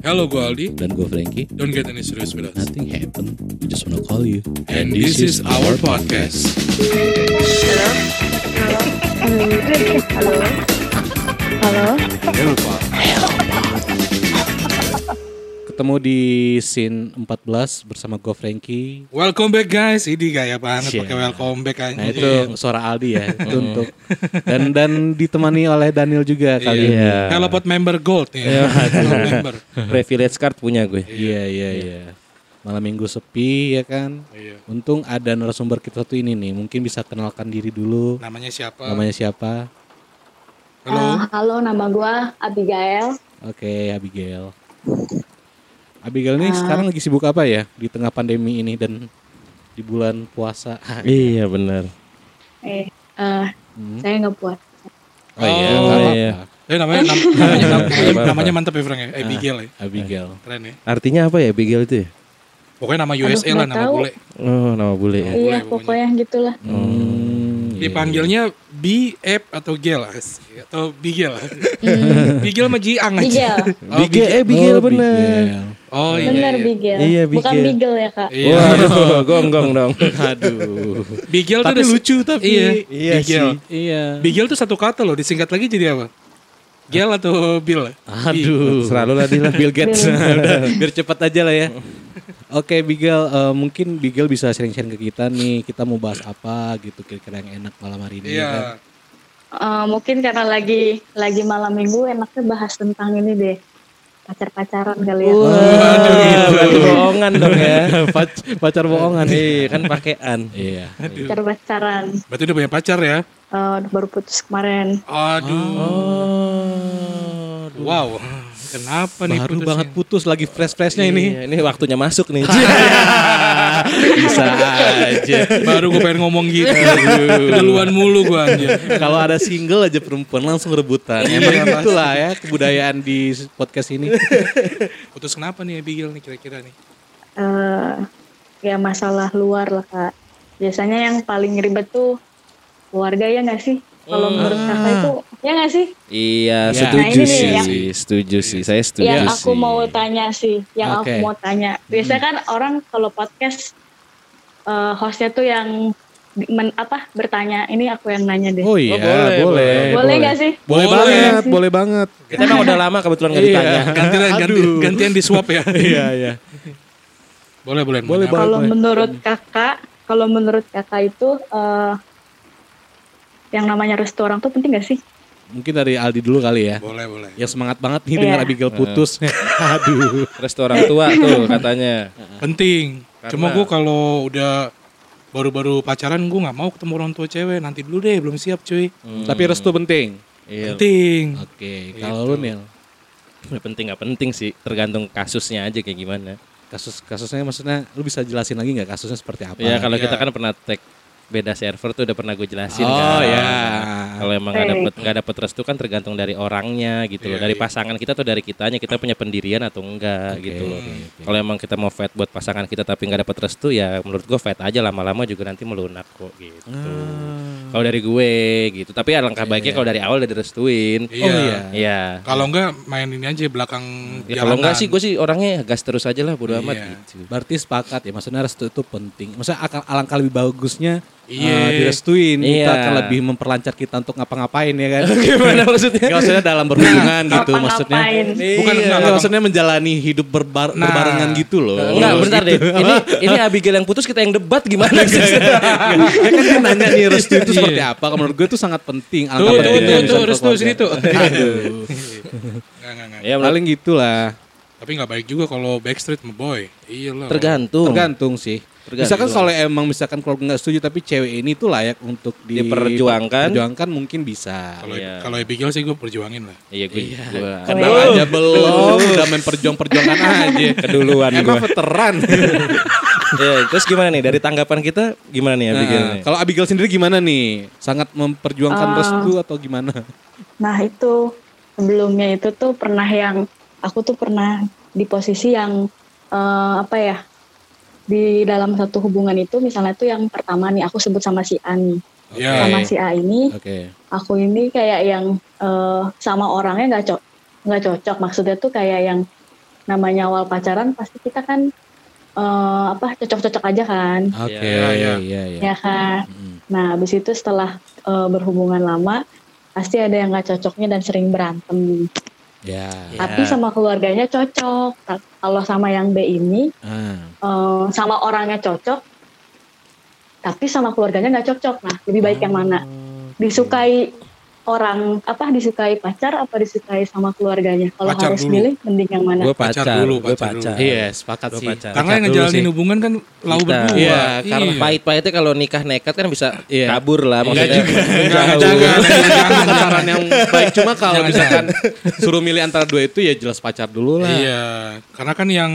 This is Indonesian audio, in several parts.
Hello, gue Aldi. Dan gue Frankie. Don't get any serious with us. Nothing happened. We just wanna call you. And this is our podcast. Halo. Halo. Hello, Pak. Ketemu di scene 14 bersama gue Frankie. Welcome back guys. Ini gaya banget Yeah. pakai welcome back aja. Nah itu suara Aldi ya. itu untuk dan dan ditemani oleh Daniel juga kali ini. Iya. Kalau buat member gold ya. Gold member. Privilege card punya gue. Iya iya iya. Malam minggu sepi ya kan. Iya. Untung ada narasumber kita satu ini nih. Mungkin bisa kenalkan diri dulu. Namanya siapa? Namanya siapa? Halo. Ah, halo, nama gua Abigail. Oke, Abigail. Abigail ini sekarang lagi sibuk apa ya di tengah pandemi ini dan di bulan puasa? Iya benar. Eh, eh, Hmm. saya nggak puas. Oh iya, Oh, nggak apa-apa. iya. Eh namanya nam- namanya, namanya, namanya mantap ya Frank ya. Abigail ya. Abigail. Keren ya. Artinya apa ya Bigel itu ya? Pokoknya nama USA lah nggak nama tahu. bule. Oh nama bule ya. iya, pokoknya. pokoknya gitulah. Hmm, iya. B, F atau Gel atau Bigel. Bigel sama Jiang aja. Bigel. Oh, Bigel, eh Bigel Oh, bener. Bigel. Oh iya. Bener iya. Bigel. Iya, Bukan Bigel. Bigel ya, Kak. Iya. Waduh, gonggong dong. Aduh. Bigel tuh Tapi udah- lucu tapi. Iya, Iya Bigel. Iya. Bigel tuh satu kata loh, disingkat lagi jadi apa? Gel atau Bill? Aduh. Selalu lah lah. Bill Gates. Udah, biar cepat aja lah ya. Oke, Bigel, eh, mungkin Bigel bisa sharing-sharing ke kita nih. Kita mau bahas apa gitu kira-kira yang enak malam hari ini. ya kan? Iya. Eh, mungkin karena lagi lagi malam minggu enaknya bahas tentang ini deh. Pacar-pacaran kali ya. Waduh, berarti bohongan dong ya. Pac- pacar bohongan. Iya kan pakean. Iya. Pacar-pacaran. Berarti udah punya pacar ya? Eh, baru putus kemarin. Aduh. Oh. Wow. Kenapa nih Baru putusnya? banget putus lagi fresh-freshnya ini. Iya, ini waktunya masuk nih. Bisa aja. Baru gue pengen ngomong gitu. Keduluan mulu gue anjir. Kalau ada single aja perempuan langsung rebutan. Emang itulah ya kebudayaan di podcast ini. Putus kenapa nih Abigail nih kira-kira nih? eh ya masalah luar lah, Kak. Biasanya yang paling ribet tuh keluarga ya nggak sih? Kalau menurut kakak itu ya nggak sih? Iya, Ya. setuju Nah, sih. yang- Setuju sih. Saya setuju yang sih. aku mau tanya sih, yang Oke. aku mau tanya. Biasanya kan orang kalau podcast eh, hostnya tuh yang men- apa bertanya. Ini aku yang nanya deh. Oh iya, boleh, boleh. boleh nggak sih? Boleh Boleh. banget, boleh banget. Kita emang udah lama kebetulan gak ditanya. Iya. Gantian, ganti, Aduh. gantian di swap ya. Iya, iya. Boleh, boleh. Boleh. Kalau menurut kakak, kalau menurut kakak itu eh, yang namanya restu orang tuh penting gak sih? Mungkin dari Aldi dulu kali ya. Boleh, boleh. Yang semangat banget nih dengar Iya. Abigail putus. Aduh. Restu orang tua tuh katanya. Penting. Karena- Cuma gue kalau udah baru-baru pacaran gue nggak mau ketemu orang tua cewek. Nanti dulu deh, belum siap cuy. Tapi restu penting. Iya. Penting. Oke, kalau lu Nil, penting nggak penting sih, tergantung kasusnya aja kayak gimana. kasus kasusnya maksudnya lu bisa jelasin lagi nggak kasusnya seperti apa? Ya kalau Iya. kita kan pernah tag beda server tuh udah pernah gue jelasin Oh, kan. ya. Kalau emang nggak dapet nggak dapet restu kan tergantung dari orangnya gitu loh, Iya, dari iya. pasangan kita atau dari kitanya kita punya pendirian atau enggak gitu loh. Kalau emang kita mau fight buat pasangan kita tapi nggak dapet restu ya menurut gue fight aja lama-lama juga nanti melunak kok gitu. Ah. Kalau dari gue gitu, tapi alangkah baiknya kalau dari awal udah direstuin. Iya. Oh iya. Iya. Kalau enggak main ini aja belakang Ya, kalau enggak jalanan. sih gue sih orangnya gas terus aja lah bodo amat Iya. gitu. Berarti sepakat ya, maksudnya restu itu penting. Maksudnya akan alangkah lebih bagusnya Iya. eh, direstuin. Kita Iya. akan lebih memperlancar kita untuk ngapa-ngapain ya kan? Gimana maksudnya? Nggak, maksudnya dalam berhubungan gitu Ngapa-ngapain. maksudnya. Bukan, Iya, enggak, nggak, enggak. maksudnya menjalani hidup berbar- Nah. berbarengan gitu loh. Enggak, bentar deh. Ini ini Abigail yang putus kita yang debat gimana sih? ya kan dia nanya nih restu itu seperti apa? Kalau Menurut gue itu sangat penting. Tuh, Alangkah tuh, tuh, tuh, restu sini tuh. Aduh. Enggak, enggak, enggak. ya Paling gitulah. Tapi nggak baik juga kalau backstreet sama boy. Iya lah. tergantung. Tergantung sih. Tergantung. Misalkan kalau emang misalkan keluarga nggak setuju tapi cewek ini tuh layak untuk di- Diperjuangkan. Perjuangkan mungkin bisa. Kalau Iya. kalau Abigail sih gue perjuangin lah. Iya gue. gua- Kan aja belum udah main perjuang-perjuangkan aja. Keduluan Emang gua. veteran. Iya, terus gimana nih dari tanggapan kita gimana nih Abigail Nah, kalau Abigail sendiri gimana nih? Sangat memperjuangkan Ah. restu atau gimana? Nah itu sebelumnya itu tuh pernah yang aku tuh pernah di posisi yang eh, apa ya di dalam satu hubungan itu misalnya tuh yang pertama nih aku sebut sama si A nih Iya. sama si A ini Oke. aku ini kayak yang eh, sama orangnya nggak cocok nggak cocok maksudnya tuh kayak yang namanya awal pacaran pasti kita kan eh, apa cocok-cocok aja kan, Oke, Iya, iya. iya, iya. ya kan. Mm. Nah habis itu setelah eh, berhubungan lama pasti ada yang nggak cocoknya dan sering berantem. Ya. Ya. Tapi sama keluarganya cocok. Kalau sama yang B ini Ah. eh, sama orangnya cocok, tapi sama keluarganya nggak cocok. Nah lebih baik yang mana? Disukai orang apa? Disukai pacar apa disukai sama keluarganya? Kalau harus dulu. milih, mending yang mana? Gue Pacar pacar, dulu, gue pacar. Iya, sepakat Gua sih. pacar. Karena yang ngejalanin hubungan kan lau berdua. Iya, Karena Iya. pahit-pahitnya kalau nikah nekat kan bisa Iya. kabur lah Enggak maksudnya. juga. Jangan, Jauh. jangan, Jangan pacaran yang baik cuma kalau misalkan suruh milih antara dua itu ya jelas pacar dulu lah. Iya, karena kan yang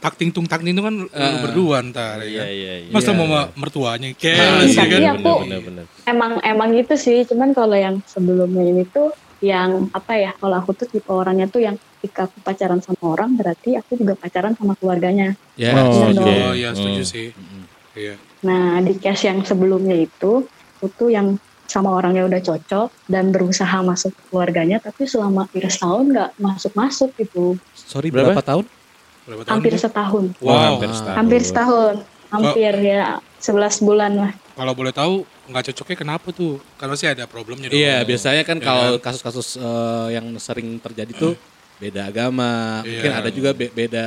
tak ting tung tak ting tung kan lu Ah. berdua ntar Iya ya. iya iya. Masa Iya. mau ma- mertuanya Ah, kayak iya, iya kan? aku- bener, bener. Emang emang gitu sih. Cuman kalau yang sebelumnya ini tuh yang apa ya? Kalau aku tuh tipe orangnya tuh yang ketika aku pacaran sama orang berarti aku juga pacaran sama keluarganya. Ya. Oh, Iya oke. Oh iya setuju Hmm. sih. Iya. Nah di case yang sebelumnya itu, aku tuh yang sama orangnya udah cocok dan berusaha masuk ke keluarganya, tapi selama hampir setahun nggak masuk-masuk gitu, Sorry Berapa? berapa, tahun? Berapa tahun hampir setahun, Wow. hampir setahun. hampir setahun, hampir ya 11 bulan lah. Kalau boleh tahu nggak cocoknya kenapa tuh? Karena sih ada problemnya dong. Iya, biasanya kan Iya kalau kan? kasus-kasus eh, yang sering terjadi tuh beda agama, Iya. mungkin ada juga be- beda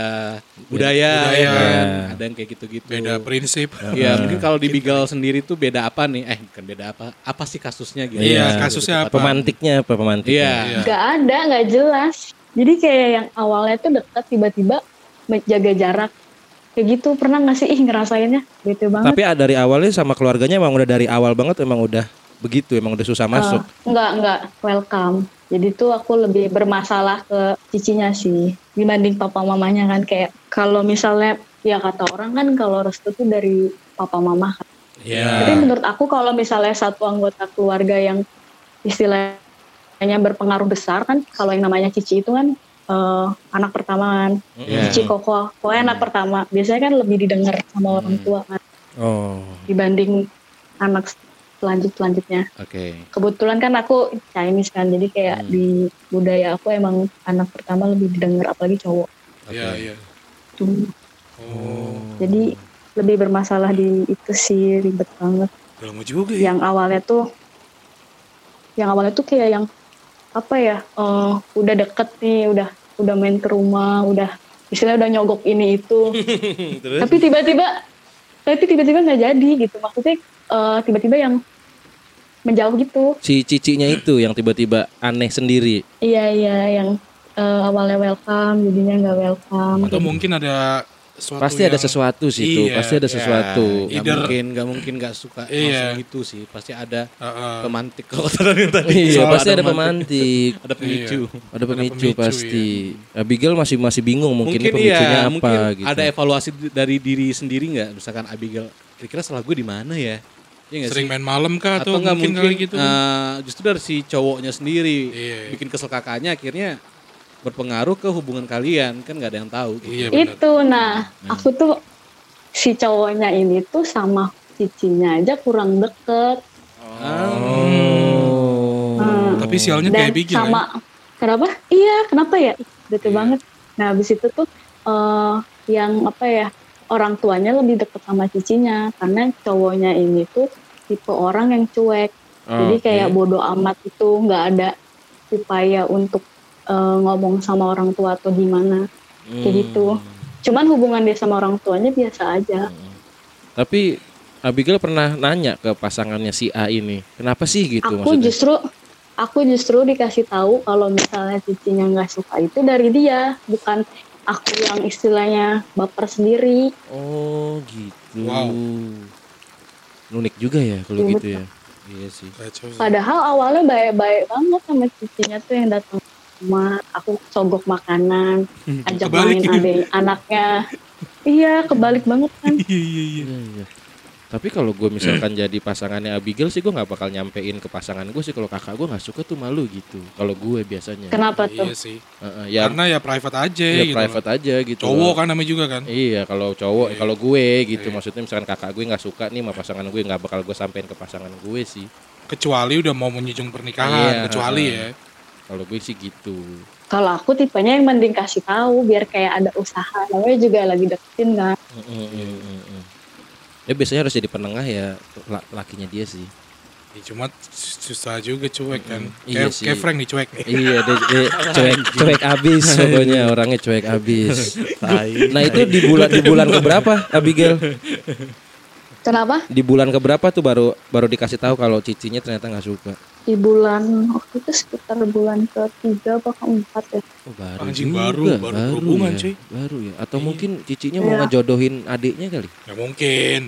budaya, Budaya. ya kan? Iya. ada yang kayak gitu-gitu. Beda prinsip. Iya, mungkin kalau di Bigal sendiri tuh beda apa nih? Eh, bukan beda apa? Apa sih kasusnya gitu? Iya, Gitu, kasusnya tepatnya. apa? Pemantiknya apa pemantiknya? Iya. Iya. Nggak ada, nggak jelas. Jadi kayak yang awalnya tuh dekat tiba-tiba menjaga jarak. Kayak gitu pernah nggak sih ih ngerasainnya? Bete banget. Tapi ah, dari awalnya sama keluarganya emang udah dari awal banget emang udah begitu, emang udah susah masuk. Eh, enggak, enggak, welcome. Jadi tuh aku lebih bermasalah ke cicinya sih dibanding papa mamanya kan kayak kalau misalnya ya kata orang kan kalau restu tuh dari papa mama kan. Iya. Tapi menurut aku kalau misalnya satu anggota keluarga yang istilahnya berpengaruh besar kan kalau yang namanya cici itu kan eh, anak pertama kan. Iya. Cici koko, pokoknya anak pertama. Biasanya kan lebih didengar sama orang tua kan Oh. dibanding anak selanjut selanjutnya Oke. kebetulan kan aku Chinese kan jadi kayak Hmm. di budaya aku emang anak pertama lebih didengar apalagi cowok Iya, iya. Tuh. Oh, jadi lebih bermasalah di itu sih ribet banget lama juga ya. yang awalnya tuh yang awalnya tuh kayak yang apa ya eh, udah deket nih udah udah main ke rumah udah istilahnya udah nyogok ini itu tapi tiba-tiba tapi tiba-tiba nggak jadi gitu maksudnya eh, tiba-tiba yang menjauh gitu Si cicinya itu yang tiba-tiba aneh sendiri. Iya iya yang eh, awalnya welcome jadinya nggak welcome. Atau mungkin ada sesuatu Pasti ada yang- sesuatu sih itu, Iya, pasti ada Ya, sesuatu. nggak Either- mungkin, nggak mungkin nggak suka Iya. langsung itu sih. Pasti ada Heeh. pemantik kalau tadi. Iya, pasti ada pemantik. pemantik. Ada pemicu. Ada pemicu pemicu, pasti. Abigail masih masih bingung mungkin, Mungkin pemicunya iya, apa mungkin gitu. ada evaluasi dari diri sendiri nggak? Misalkan Abigail, kira-kira salah gue di mana ya? Iya nggak Sering sih? main malam kah Atau atau, nggak mungkin, mungkin, kali gitu? eh, justru dari si cowoknya sendiri Iya. bikin kesel kakaknya akhirnya berpengaruh ke hubungan kalian kan nggak ada yang tahu. Gitu. iya benar. Itu nah aku tuh si cowoknya ini tuh sama cicinya aja kurang deket. Oh. Hmm. Tapi sialnya Dan kayak Bigil sama kenapa? Iya kenapa ya? Bete Iya. banget. Nah habis itu tuh eh, yang apa ya orang tuanya lebih deket sama cicinya karena cowoknya ini tuh tipe orang yang cuek. Jadi Oke. kayak bodoh amat itu nggak ada upaya untuk eh, ngomong sama orang tua atau gimana kayak gitu. Cuman hubungan dia sama orang tuanya biasa aja. Tapi Abigail pernah nanya ke pasangannya si A ini, kenapa sih gitu aku maksudnya? justru aku justru dikasih tahu kalau misalnya cicinya nggak suka itu dari dia, bukan aku yang istilahnya baper sendiri. Oh gitu. Wow. Unik juga ya kalau Iya, gitu ya. Iya sih. Padahal awalnya baik-baik banget sama cicinya tuh yang datang rumah, aku sogok makanan, ajak Kebalik main adek anaknya. Iya, kebalik banget kan. Iya iya iya. Iya, iya. Tapi kalau gue misalkan jadi pasangannya Abigail sih gue nggak bakal nyampein ke pasangan gue sih kalau kakak gue nggak suka tuh malu gitu. Kalau gue biasanya. Kenapa tuh? Iya sih. Heeh, ya, Karena ya private aja ya gitu. private aja gitu. Cowok loh. kan namanya juga kan. Iya kalau cowok, Iya. kalau gue gitu Iya. maksudnya misalkan kakak gue nggak suka nih sama pasangan gue nggak bakal gue sampein ke pasangan gue sih. Kecuali udah mau menyujung pernikahan, Iya, kecuali ya. Kalau gue sih gitu. kalau aku tipenya yang mending kasih tahu biar kayak ada usaha namanya juga lagi deketin kan Mm, mm, mm, mm, mm. Ya biasanya harus jadi penengah ya la- lakinya dia sih. Ya, cuma susah juga cuek kan. Iya kayak, sih. kayak Frank nih cuek nih. Iya, dia, dia cuek cuek abis pokoknya orangnya cuek abis. Nah itu di bulan di bulan keberapa Abigail? kenapa Di bulan keberapa tuh baru baru dikasih tahu kalau cicinya ternyata nggak suka. di bulan waktu itu sekitar bulan ketiga apa keempat ya Oh, baru Anjing, juga, baru- baru berhubungan, ya, cuy. Baru ya. Atau mungkin cicinya mau Iya. ngejodohin adiknya kali. Gak mungkin.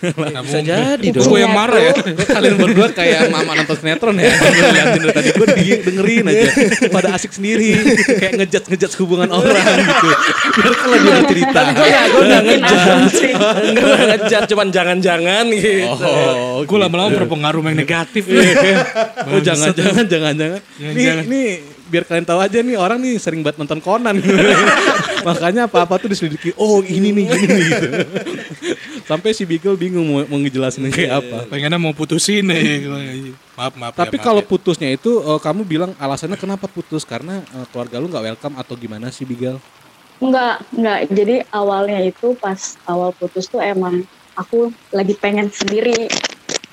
Gak Bisa jadi dong. Gue yang marah ya. Kalian berdua kayak mama nonton sinetron ya? Gue liatin dari tadi gue dengerin aja. Pada asik sendiri. Kayak ngejat-ngejat hubungan orang gitu. Biar kalau dia cerita. Gue gue nggak ngejar. asumsi. Enggak ngejar, cuman jangan-jangan gitu. Oh, Gue lama-lama berpengaruh yang negatif. Oh jangan-jangan, jangan-jangan. Jangan-jangan. nih biar kalian tahu aja nih orang nih sering banget nonton Conan. Makanya apa-apa tuh diselidiki. Oh ini nih, ini nih gitu. Sampai si Beagle bingung mau, mau ngejelasin kayak apa. Pengennya mau putusin ya. Maaf, maaf. Tapi ya, maaf kalau ya. putusnya itu eh, kamu bilang alasannya kenapa putus karena eh, keluarga lu nggak welcome atau gimana sih Beagle? Enggak, enggak. Jadi awalnya itu pas awal putus tuh emang aku lagi pengen sendiri.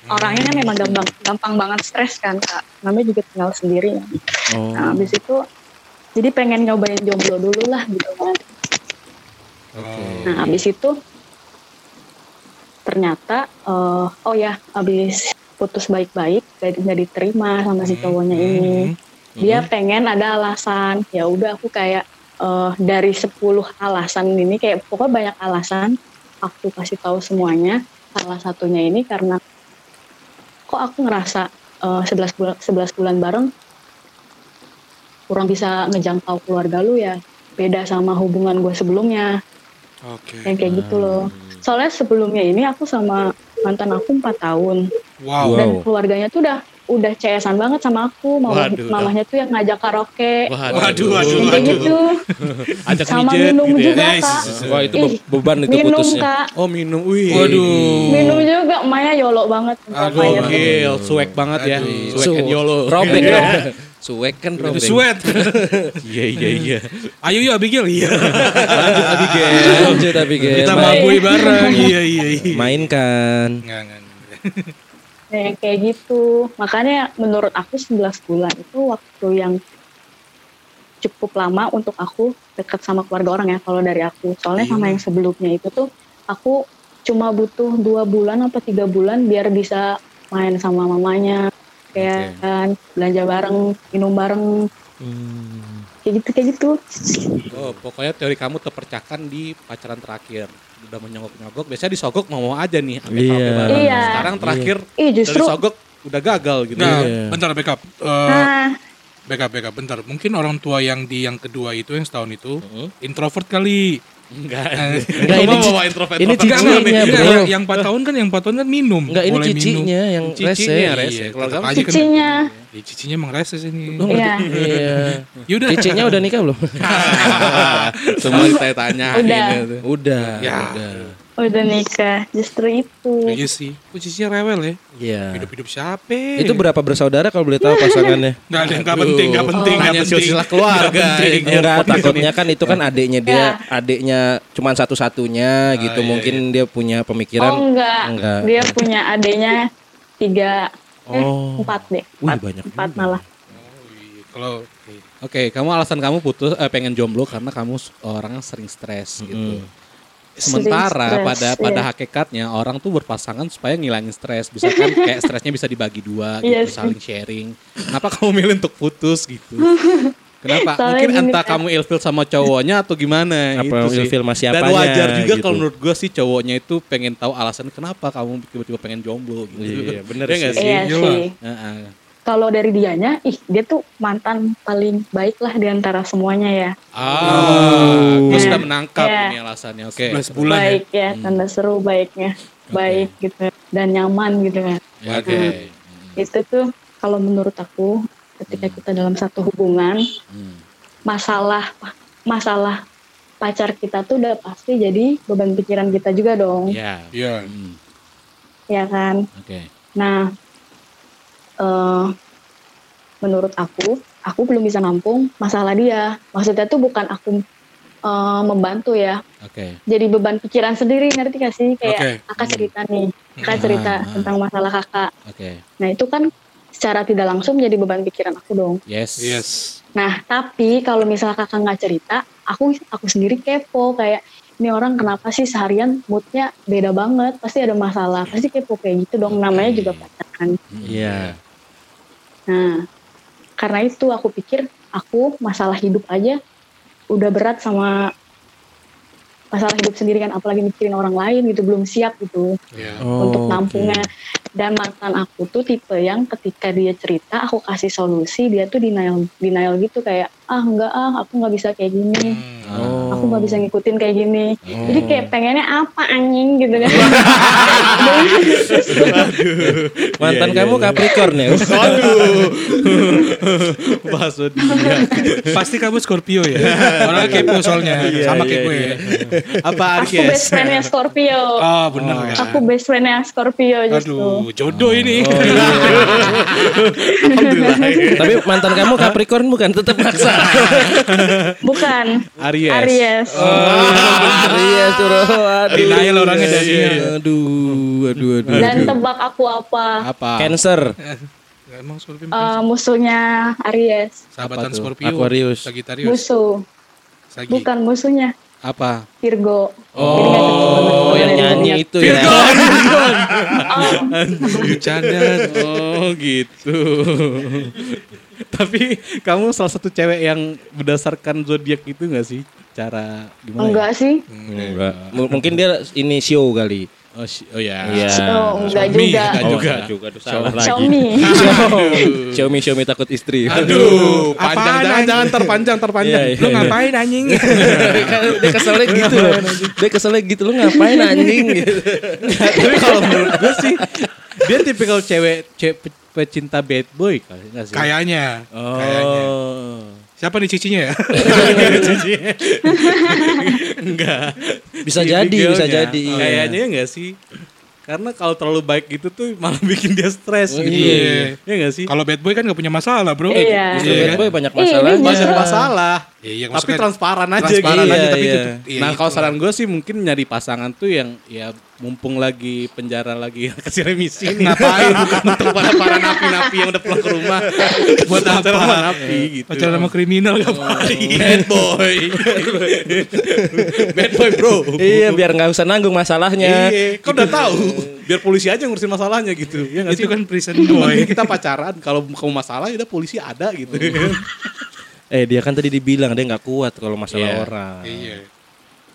Orangnya kan memang gampang, gampang banget stres kan kak. Namanya juga tinggal sendiri. Oh. Nah habis itu jadi pengen nyobain jomblo dulu lah gitu kan. Nah habis itu ternyata eh, oh ya habis putus baik-baik gak, nggak diterima sama si cowoknya ini. Dia pengen ada alasan. Ya udah aku kayak eh, dari 10 alasan ini kayak pokoknya banyak alasan aku kasih tahu semuanya. Salah satunya ini karena kok aku ngerasa 11 bulan 11 bulan bareng kurang bisa ngejangkau keluarga lu ya. Beda sama hubungan gue sebelumnya Oke. yang kayak gitu loh. Soalnya sebelumnya ini aku sama mantan aku empat tahun Wow. dan keluarganya tuh udah udah CS-an banget sama aku. Mama, Waduh, mamahnya tuh yang ngajak karaoke, Waduh, waduh, kayak waduh. gitu. Ajak sama mijet minum gitu ya. juga Yes. kak. Wah itu Ih, be- beban itu minum putusnya. kak, Oh minum, wih. Waduh. minum juga. Maya yolo banget. Aduh, Maya. Gokil, swag banget ya. Aduh. Swag and YOLO. Robek Iya. dong. Suwek kan Itu robek. sweat. Iya, iya, iya. Ayo yuk Abigail. Iya. Lanjut Abigail. Lanjut Abigail. Kita mabui bareng. Iya, iya, iya. Mainkan. Nggak, nggak, Ya, kayak gitu. Makanya menurut aku 11 bulan itu waktu yang cukup lama untuk aku dekat sama keluarga orang ya kalau dari aku. Soalnya Iya. sama yang sebelumnya itu tuh aku cuma butuh dua bulan apa tiga bulan biar bisa main sama mamanya kayak kan belanja bareng minum bareng Hmm. kayak gitu kayak gitu Oh, pokoknya teori kamu terpercahkan di pacaran terakhir. Udah menyogok-nyogok, biasanya disogok mau aja nih. sampai Iya. Iya. Sekarang terakhir ih justru dari sogok udah gagal gitu. Nah, Iya. bentar backup. Eh, nah backup, backup. Bentar. Mungkin orang tua yang di yang kedua itu yang setahun itu Hmm. introvert kali. Enggak. Enggak, ini bawa introvert. ini cicinya. Enggak, bro. yang, yang 4 tahun kan yang 4 tahun kan minum. Enggak ini Boleh minum. cicinya yang Cicinya rese. ya, rese. Iya, aja kan. Ya, cicinya emang rese sini. iya Iya. Yaudah. Cicinya udah nikah belum? Semua ditanya-tanya. Udah. udah. Ya. Udah. udah nikah justru itu Iya sih. Kok cicinya rewel ya? Iya. Hidup-hidup siapa? Itu berapa bersaudara kalau boleh tahu pasangannya? Enggak ada yang enggak penting, enggak penting, enggak Hanya penting. silsilah keluarga. Enggak, takutnya kan itu kan adiknya dia, adiknya cuman satu-satunya gitu. iya, Mungkin dia punya pemikiran. oh enggak. Enggak. dia punya adanya tiga eh Oh. empat deh Wih, empat, banyak empat juga. malah Iya, Kalau Oke, kamu alasan kamu putus eh, pengen jomblo karena kamu orangnya sering stres gitu. Sementara Sering pada stres, pada iya. hakikatnya orang tuh berpasangan supaya ngilangin stres. Bisa kan kayak stresnya bisa dibagi dua Iya gitu, sih. saling sharing. Kenapa kamu milih untuk putus gitu? Kenapa? Soalnya Mungkin gini, entah Kak. kamu ilfil sama cowoknya atau gimana Apa itu sih. ilfil sama Dan siapanya, wajar juga gitu. kalau menurut gue sih cowoknya itu pengen tahu alasan kenapa kamu tiba-tiba pengen jomblo gitu. Iya, bener nggak sih. sih? iya Iya sih Heeh. kalau dari dianya ih dia tuh mantan paling baik lah di antara semuanya ya Ah, gue Iya. sudah menangkap Iya. ini alasannya. Oke. 11 bulan ya. baik ya tanda seru baiknya baik gitu dan nyaman gitu kan Ya, Oke. itu tuh kalau menurut aku ketika kita dalam satu hubungan Hmm. masalah masalah pacar kita tuh udah pasti jadi beban pikiran kita juga dong Ya. Iya. Hmm. ya kan Oke. Nah, eh, menurut aku aku belum bisa nampung masalah dia. Maksudnya tuh bukan aku eh, membantu ya. Oke. Jadi beban pikiran sendiri ngerti gak sih? Kayak Oke. kakak cerita nih, kakak cerita Ah, ah. tentang masalah kakak. Oke. Nah itu kan secara tidak langsung jadi beban pikiran aku dong. Yes. Yes. Nah tapi kalau misalnya kakak nggak cerita, aku aku sendiri kepo kayak ini orang kenapa sih seharian moodnya beda banget, pasti ada masalah, pasti kepo kayak gitu dong. Namanya juga pacaran. Iya. Nah, karena itu aku pikir aku masalah hidup aja udah berat sama masalah hidup sendiri kan, apalagi mikirin orang lain gitu belum siap gitu Iya. untuk Oh, nampungnya. Dan mantan aku tuh tipe yang ketika dia cerita aku kasih solusi dia tuh denial denial gitu kayak ah enggak ah aku nggak bisa kayak gini, Oh. Aku nggak bisa ngikutin kayak gini. Jadi kayak pengennya apa anjing gitu kan. Mantan Iya, kamu iya. Capricorn ya? Dia. Pasti kamu Scorpio ya. Orangnya kepo soalnya sama kayak gue. Apa aku best friendnya Scorpio. Ah bener ya. Aku best friendnya Scorpio justru. Aduh, jodoh ini. Alhamdulillah. Tapi mantan kamu Capricorn bukan tetap maksa. Bukan. Aries. Aries. Iya suruh. Aduh. Denial orangnya dari Aduh, aduh, aduh. Dan tebak aku apa? Apa? Cancer. Emang Scorpio Eh, musuhnya Aries. sahabatan? Scorpio. Aquarius. Sagittarius. Musuh. Sagi. Bukan musuhnya. Apa? Virgo. Oh, yang nyanyi itu ya. Bercanda. Oh gitu. Tapi kamu salah satu cewek yang berdasarkan zodiak itu gak sih? Cara gimana? ya? Enggak sih. Enggak. M- Mungkin dia ini show kali. Oh, si- oh ya. Iya. Oh, enggak Xiaomi. juga. Enggak Oh, juga. enggak juga. Aduh, salah lagi. Xiaomi. Xiaomi, Xiaomi takut istri. Aduh, panjang Apaan, jangan jangan terpanjang terpanjang. Iya, iya. Lu ngapain anjing? dia keselnya gitu loh. Dia keselnya gitu lu ngapain anjing gitu. Tapi kalau menurut gue sih dia tipikal cewek cewek pe- pecinta bad boy kali enggak sih? Kayaknya. Oh. Kayaknya. Siapa nih cicinya ya? Enggak. Bisa Si jadi, bisa Miguelnya. jadi. iya. Kayaknya ya enggak sih? Karena kalau terlalu baik gitu tuh malah bikin dia stres Oh, gitu. iya. Iya enggak sih? Kalau bad boy kan gak punya masalah bro. Iya. Justru Iya bad kan? boy banyak Iya, masalah. ini Banyak Iya. masalah. Iya, iya, Tapi transparan aja transparan gitu. aja tapi Iya, itu. iya. iya, nah kalau saran gue sih mungkin nyari pasangan tuh yang ya mumpung lagi penjara lagi kasih remisi nih. Ngapain? Untuk para para napi-napi yang udah pulang ke rumah. Buat apa? Sama napi gitu. Pacaran sama kriminal ngapain? Bad boy. Bad boy bro. Iya, biar nggak usah nanggung masalahnya. Iya, kau udah tahu. Biar polisi aja yang ngurusin masalahnya gitu. Ya nggak Itu sih? kan prison boy. kita pacaran, kalau kamu masalah ya udah polisi ada gitu. Eh, dia kan tadi dibilang dia nggak kuat kalau masalah Iya. orang. Iya.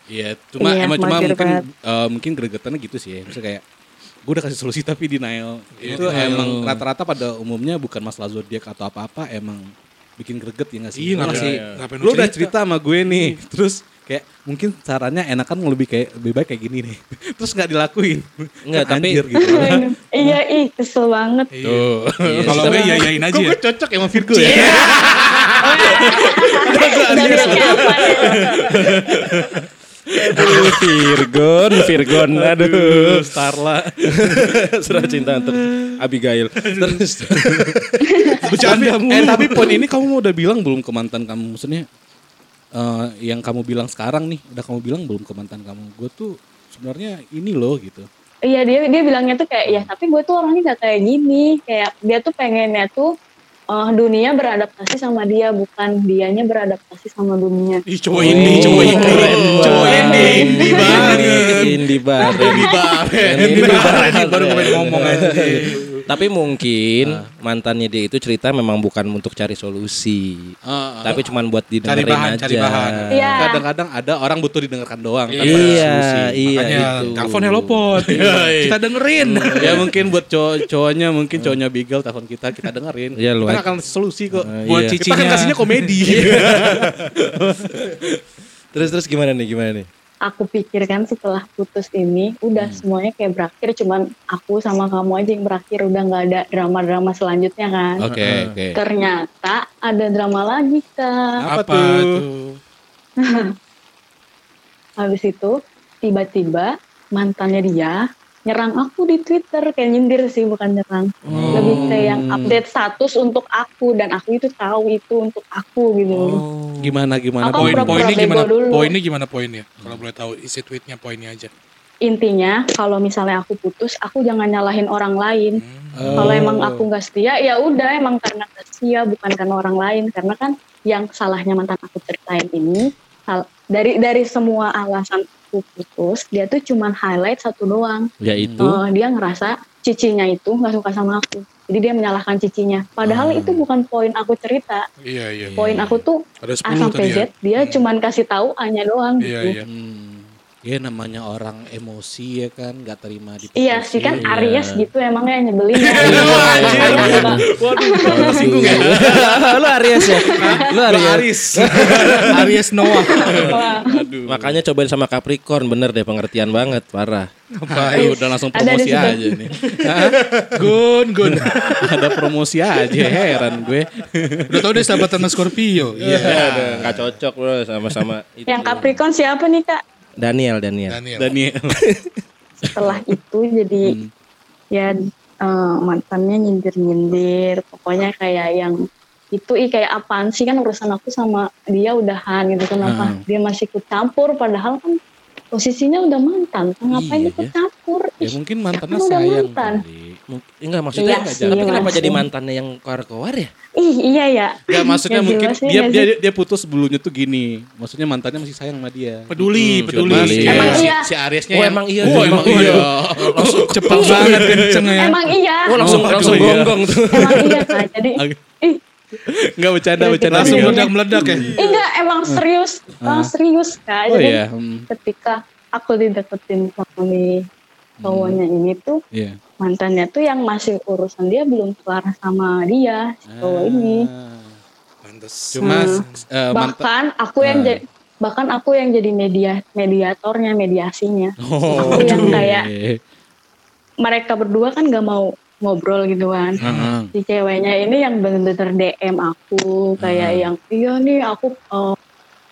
Iya, cuma Iya, emang cuma mungkin banget. eh, mungkin gregetannya gitu sih ya. Misalnya kayak gue udah kasih solusi tapi denial. Iya, itu denial. emang rata-rata pada umumnya bukan masalah zodiak atau apa-apa, emang bikin greget ya nggak sih? Iya, Lu ngapain- ngasih- ngapain lu udah cerita sama gue nih, terus kayak mungkin sarannya enakan lebih kayak lebih baik kayak gini nih. Terus nggak dilakuin. Enggak, Kan tapi- anjir gitu. iya, ih kesel banget. Iya. Kalau gue iya iyain aja Kok ya. gue cocok emang Virgo ya? Apa ya? Aduh, Virgon, Virgon, aduh. Starla. Surat cinta untuk Abigail. Terus tapi, eh tapi poin ini kamu udah bilang belum ke mantan kamu maksudnya eh, yang kamu bilang sekarang nih udah kamu bilang belum ke mantan kamu gue tuh sebenarnya ini loh gitu Iya dia dia bilangnya tuh kayak ya tapi gue tuh orangnya gak kayak gini kayak dia tuh pengennya tuh eh, dunia beradaptasi sama dia bukan dianya beradaptasi sama dunia. Ih cowok ini, cowok ini. Cowok ini. Indi banget. Indi banget. Indi banget. Ini baru kemarin ngomong aja. Tapi mungkin mantannya dia itu cerita memang bukan untuk cari solusi. Ah, ah. Tapi cuman buat didengerin bahan, aja. cari bahan. Iya. kadang-kadang ada orang butuh didengarkan doang tanpa Iya, solusi. iya Makanya itu. telepon Hello Pot. Kita dengerin. ya mungkin buat cowok cowoknya mungkin cowoknya Bigel telepon kita kita dengerin Iya, kita aja. akan solusi kok Ah, Buat iya. kita kan kasihnya komedi Terus terus gimana nih? Gimana nih? Aku pikir kan setelah putus ini udah semuanya kayak berakhir cuman aku sama kamu aja yang berakhir udah nggak ada drama-drama selanjutnya kan. oke oke Ternyata ada drama lagi kak. Apa Apa tuh? tuh? Habis itu tiba-tiba mantannya dia nyerang aku di Twitter kayak nyindir sih bukan nyerang. Lebih kayak yang update status untuk aku dan aku itu tahu itu untuk aku gitu. Gimana gimana? Aku Poin poinnya gimana? dulu. Poinnya gimana poinnya? Kalau boleh tahu isi tweetnya poinnya aja. intinya kalau misalnya aku putus aku jangan nyalahin orang lain. Kalau emang aku nggak setia ya udah emang karena nggak setia bukan karena orang lain. Karena kan yang salahnya mantan aku ceritain ini dari dari semua alasan aku putus dia tuh cuman highlight satu doang Yaitu Eh, dia ngerasa cicinya itu nggak suka sama aku jadi dia menyalahkan cicinya padahal itu bukan poin aku cerita Iya iya. poin aku tuh Ada A 10 sampai tadi Z ya. dia cuman kasih tahu A-nya doang Iya gitu iya. Hmm. Ya namanya orang emosi ya kan, nggak terima di Iya sih kan Iya. Aries gitu emangnya nyebelin ya. Waduh, tersinggung ya. lu Aries ya? Lu Aries. Aris. Aries Noah. Wah, Makanya cobain sama Capricorn bener deh pengertian banget parah. Ayo udah langsung Ada promosi situ. aja nih. Gun Gun. Ada promosi aja heran gue. Udah tau dia sahabatan sama Scorpio. Iya. Nggak cocok bro sama-sama itu. yang Capricorn siapa nih kak? Daniel Daniel. Daniel. Daniel. Setelah itu jadi ya eh, mantannya nyindir-nyindir. Pokoknya kayak yang itu ih kayak apaan sih kan urusan aku sama dia udahan gitu kenapa dia masih ikut campur padahal kan posisinya udah mantan ngapain Iya, ikut ya. campur Ya mungkin mantannya kan udah sayang mantan. Mungkin enggak maksudnya Iya enggak sih, Tapi kenapa jadi mantannya yang keluar-keluar ya? ih iya ya Gak maksudnya Ya mungkin ya dia, nggak dia dia putus sebelumnya tuh gini. Maksudnya mantannya masih sayang sama dia. Peduli, Hmm, peduli. si, Emang si, iya. si Arisnya Oh, yang- emang iya. Oh, emang Emang iya. Langsung cepat banget kenceng ya. emang iya Oh langsung Oh, langsung iya. gonggong tuh. emang iya jadi ih Enggak bercanda bercanda. Langsung Iya. meledak-meledak ya. Enggak, emang serius, emang serius kak. Oh Jadi iya. Hmm. ketika aku dideketin sama nih cowoknya ini tuh Iya. mantannya tuh yang masih urusan dia belum kelar sama dia si cowok ini. Ah. Pantes. Cuma Hmm. eh, mantan Bahkan aku yang Ah. jadi bahkan aku yang jadi media mediatornya mediasinya. Oh, aku yang kayak mereka berdua kan gak mau ngobrol gitu kan. Heeh. si ceweknya ini yang bener-bener DM aku kayak Hmm. yang iya nih aku eh,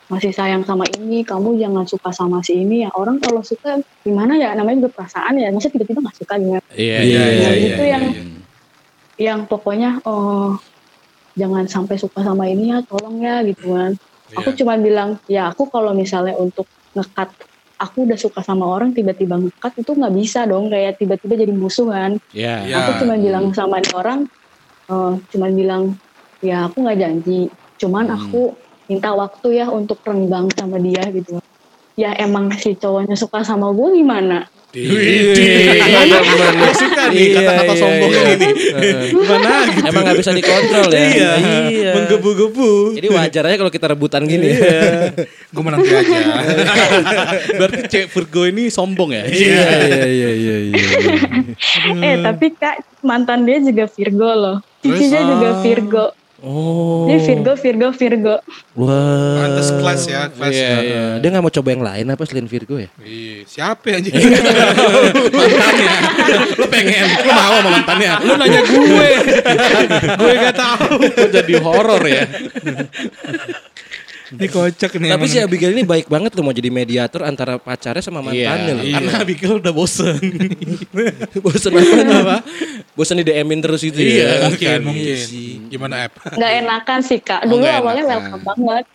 masih sayang sama ini kamu jangan suka sama si ini ya orang kalau suka gimana ya namanya juga perasaan ya masa tiba-tiba nggak suka gimana Iya, Iya, iya, iya, iya. itu iya, yang- iya. yang pokoknya oh jangan sampai suka sama ini ya tolong ya gitu kan aku Iya. cuma bilang ya aku kalau misalnya untuk ngekat aku udah suka sama orang tiba-tiba ngekat itu nggak bisa dong kayak tiba-tiba jadi musuh kan Iya. Iya. aku cuma bilang sama orang eh cuma bilang ya aku nggak janji cuman Hmm. aku minta waktu ya untuk renggang sama dia gitu ya emang si cowoknya suka sama gue gimana Gue suka nih Iya, kata-kata iya, sombong iya. ini. Gimana gitu. Emang nggak bisa dikontrol ya? Iya. Iya. Menggebu-gebu. Jadi wajar aja kalau kita rebutan gini. Gue menanti aja. Berarti cewek Virgo ini sombong ya? Iya iya iya iya iya. eh tapi kak mantan dia juga Virgo loh cicinya juga Virgo Oh. Jadi Virgo Virgo Virgo Wah. Pantes kelas ya, kelas. Iya, iya. Dia nggak mau coba yang lain apa selain Virgo ya? Iya, siapa ya anjing? Mantannya. Lu pengen, lu mau sama mantannya. Lu nanya gue. gue gak tahu. Kok jadi horor ya? Ini kocak nih. Tapi si Abigail ini baik banget loh mau jadi mediator antara pacarnya sama mantannya loh. Iya. Karena Abigail udah bosen. Bosan apa? apa? Bosan di DM-in terus itu Iya, ya. mungkin, mungkin. Iya sih. Gimana app? nggak enakan sih kak Oh, dulu nggak awalnya enakan. welcome banget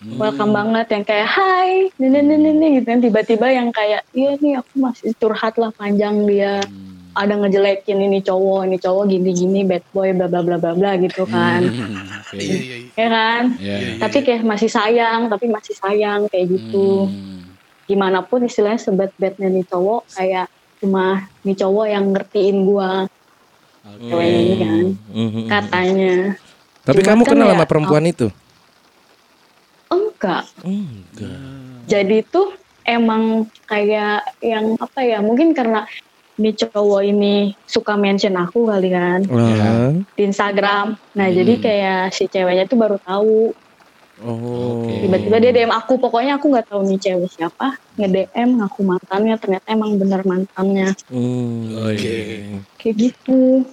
welcome banget yang kayak hai ini ini ini ini gitu kan tiba-tiba yang kayak iya nih aku masih curhat lah panjang dia ada ngejelekin ini cowok ini cowok gini gini bad boy bla bla bla bla bla gitu kan Oke. Iya, iya, iya. ya kan Iya. tapi kayak masih sayang tapi masih sayang kayak gitu Hmm. gimana pun istilahnya sebat badnya nih cowok kayak cuma nih cowok yang ngertiin gua ceweknya ini kan Mhm. katanya Tapi Cuma kamu kan kenal ya, sama perempuan itu? enggak Enggak. jadi tuh emang kayak yang apa ya mungkin karena ini cowok ini suka mention aku kali kan Wah. di Instagram nah jadi kayak si ceweknya tuh baru tahu Oh. Oke. tiba-tiba dia DM aku pokoknya aku nggak tahu nih cewek siapa nge DM ngaku mantannya ternyata emang bener mantannya Hmm. Oh, iya. kayak gitu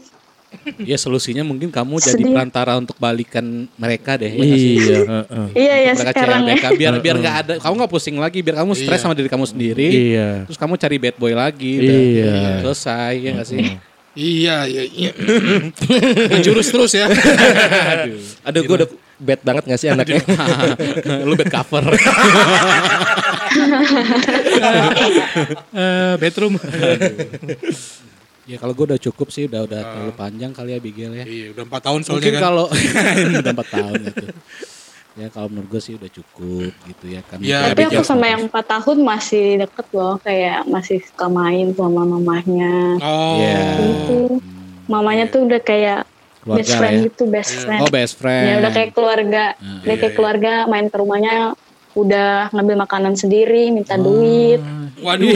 Ya solusinya mungkin kamu jadi Sedih. perantara untuk balikan mereka deh. ya? Iya, heeh. Iya ya mereka sekarang ya. Biar biar nggak ada kamu nggak pusing lagi biar kamu stres Iya. sama diri kamu sendiri Iya. terus kamu cari bad boy lagi. Iya. selesai ya nggak sih Iya, iya, iya. Jurus terus ya. Aduh, gue udah bad banget gak sih anaknya? lu bad cover Eh, bedroom. Ya kalau gue udah cukup sih udah udah terlalu panjang kali ya Bigel ya iya, udah 4 tahun soalnya mungkin kan. kalau udah empat tahun gitu ya kalau menurut gue sih udah cukup gitu ya kan Ya, Tapi aku sama yang 4 tahun masih deket loh, kayak masih suka main sama mamahnya. Oh. Iya. Gitu. Mamanya tuh udah kayak Keluarga best friend ya? gitu, best friend. oh best friend Ya udah kayak keluarga, udah kayak keluarga main ke rumahnya udah ngambil makanan sendiri, minta duit, Waduh.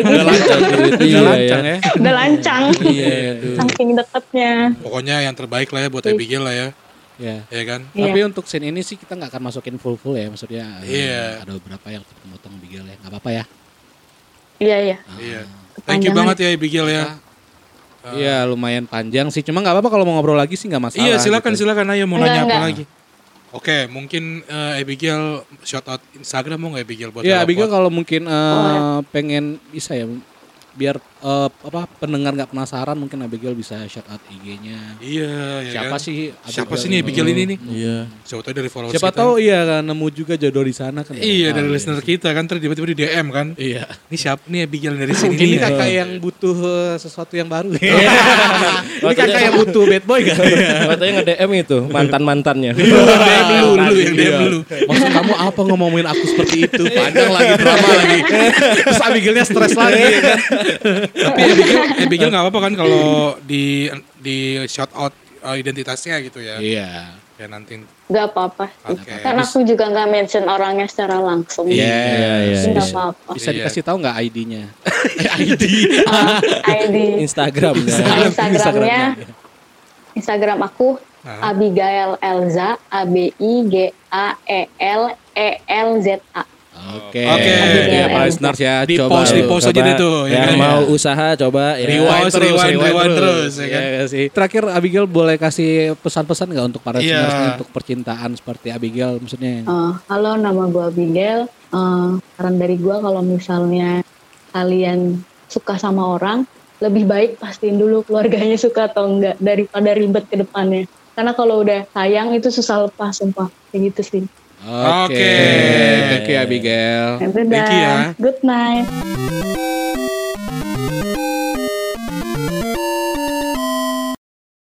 udah lancang udah Iya, lancang ya udah lancang, iya saking deketnya. Pokoknya yang terbaik lah ya buat Abigail lah ya. ya Ya kan? Iya. Tapi untuk scene ini sih kita nggak akan masukin full full ya, maksudnya Iya. ada beberapa yang potong-potong Bigel ya, nggak apa-apa ya. Iya iya. Iya. Thank you banget ya Abigail ya. Iya lumayan panjang sih, cuma nggak apa-apa kalau mau ngobrol lagi sih nggak masalah. Iya, silakan gitu. silakan ayo mau Enggak, nanya apa enggak. lagi. Oke, mungkin eh, Abigail shout out Instagram mau nggak Abigail buat Iya, Lala Abigail kalau mungkin eh, Oh. pengen bisa ya, biar eh, apa pendengar nggak penasaran mungkin Abigail bisa shout out IG-nya. Iya, ya Siapa kan? sih? Siapa Abigail? sih nih Abigail ini nih? Iya. Siapa tahu dari followers Siapa kita. tahu iya kan nemu juga jodoh di sana kan. Iya, dari Ah, listener kita kan terus tiba-tiba di DM kan. Iya. Ini siapa nih Abigail dari sini Mungkin ini kakak yang butuh eh, sesuatu yang baru. ini kakak yang butuh bad boy kan? Katanya nge-DM itu mantan-mantannya. DM dulu, dulu yang DM Iya. dulu. Maksud kamu apa ngomongin aku seperti itu? Panjang lagi drama lagi. Terus Abigailnya stres lagi kan? Tapi Abigail, Abigail nggak apa-apa kan kalau di di shout out uh, identitasnya gitu ya. Iya. Ya nanti. Gak apa-apa. Oke. Kan aku juga nggak mention orangnya secara langsung. Iya, iya, Jadi nggak iya. apa-apa. Bisa Iya. dikasih tahu nggak ID-nya? ID. Ah, ID Instagram ya. Instagramnya Instagram aku Nah. Abigail Elza A B I G A E L E L Z A. Oke. Oke. Ya, para listeners ya, Di coba post, di post aja Coba deh tuh. ya Yang kan? mau usaha coba ya. Rewind terus, rewind, rewind terus, ya Iya kan? nggak sih. Terakhir Abigail boleh kasih pesan-pesan nggak untuk para Iya. listeners untuk percintaan seperti Abigail maksudnya? Eh, halo nama gue Abigail. Eh, saran dari gue kalau misalnya kalian suka sama orang, lebih baik pastiin dulu keluarganya suka atau enggak daripada ribet ke depannya. Karena kalau udah sayang itu susah lepas sumpah. Kayak gitu sih. Oke. Oke. Thank you Abigail. Thank you ya. Good night.